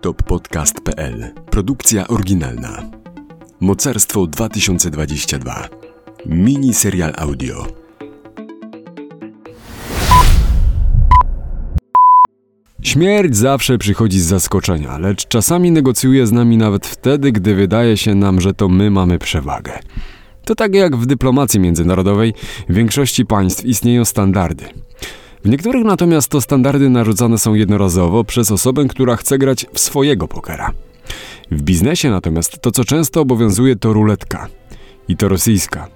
toppodcast.pl Produkcja oryginalna. Mocarstwo 2022. Mini serial audio. Śmierć zawsze przychodzi z zaskoczenia, lecz czasami negocjuje z nami nawet wtedy, gdy wydaje się nam, że to my mamy przewagę. To tak jak w dyplomacji międzynarodowej w większości państw istnieją standardy. W niektórych natomiast to standardy narzucane są jednorazowo przez osobę, która chce grać w swojego pokera. W biznesie natomiast to, co często obowiązuje, to ruletka. I to rosyjska.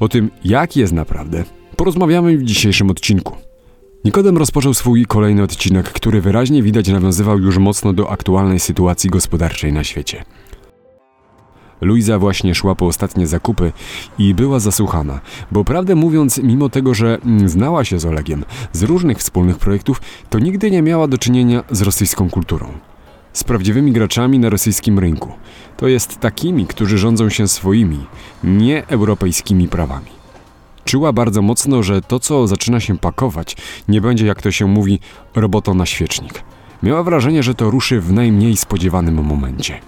O tym, jak jest naprawdę, porozmawiamy w dzisiejszym odcinku. Nikodem rozpoczął swój kolejny odcinek, który wyraźnie widać nawiązywał już mocno do aktualnej sytuacji gospodarczej na świecie. Luiza właśnie szła po ostatnie zakupy i była zasłuchana, bo prawdę mówiąc, mimo tego, że mm, znała się z Olegiem z różnych wspólnych projektów, to nigdy nie miała do czynienia z rosyjską kulturą. Z prawdziwymi graczami na rosyjskim rynku. To jest takimi, którzy rządzą się swoimi, nie europejskimi prawami. Czuła bardzo mocno, że to, co zaczyna się pakować, nie będzie, jak to się mówi, robotą na świecznik. Miała wrażenie, że to ruszy w najmniej spodziewanym momencie.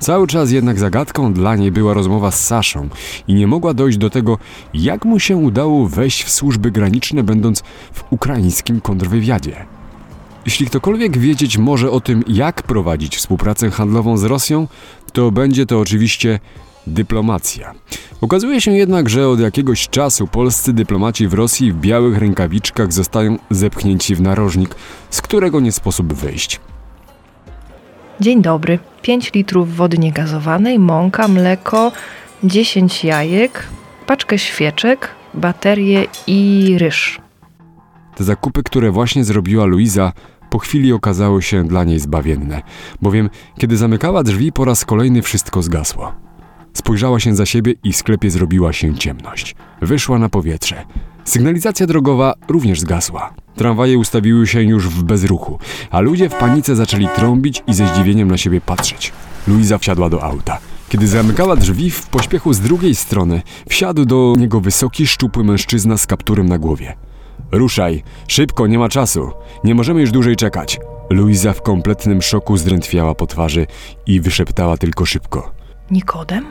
Cały czas jednak zagadką dla niej była rozmowa z Saszą i nie mogła dojść do tego, jak mu się udało wejść w służby graniczne, będąc w ukraińskim kontrwywiadzie. Jeśli ktokolwiek wiedzieć może o tym, jak prowadzić współpracę handlową z Rosją, to będzie to oczywiście dyplomacja. Okazuje się jednak, że od jakiegoś czasu polscy dyplomaci w Rosji w białych rękawiczkach zostają zepchnięci w narożnik, z którego nie sposób wyjść. Dzień dobry. 5 litrów wody niegazowanej, mąka, mleko, 10 jajek, paczkę świeczek, baterie i ryż. Te zakupy, które właśnie zrobiła Luiza, po chwili okazały się dla niej zbawienne, bowiem kiedy zamykała drzwi, po raz kolejny wszystko zgasło. Spojrzała się za siebie i w sklepie zrobiła się ciemność. Wyszła na powietrze. Sygnalizacja drogowa również zgasła. Tramwaje ustawiły się już w bezruchu, a ludzie w panice zaczęli trąbić i ze zdziwieniem na siebie patrzeć. Luiza wsiadła do auta. Kiedy zamykała drzwi, w pośpiechu z drugiej strony wsiadł do niego wysoki, szczupły mężczyzna z kapturem na głowie. Ruszaj, szybko, nie ma czasu. Nie możemy już dłużej czekać. Luiza w kompletnym szoku zdrętwiała po twarzy i wyszeptała tylko szybko. Nikodem?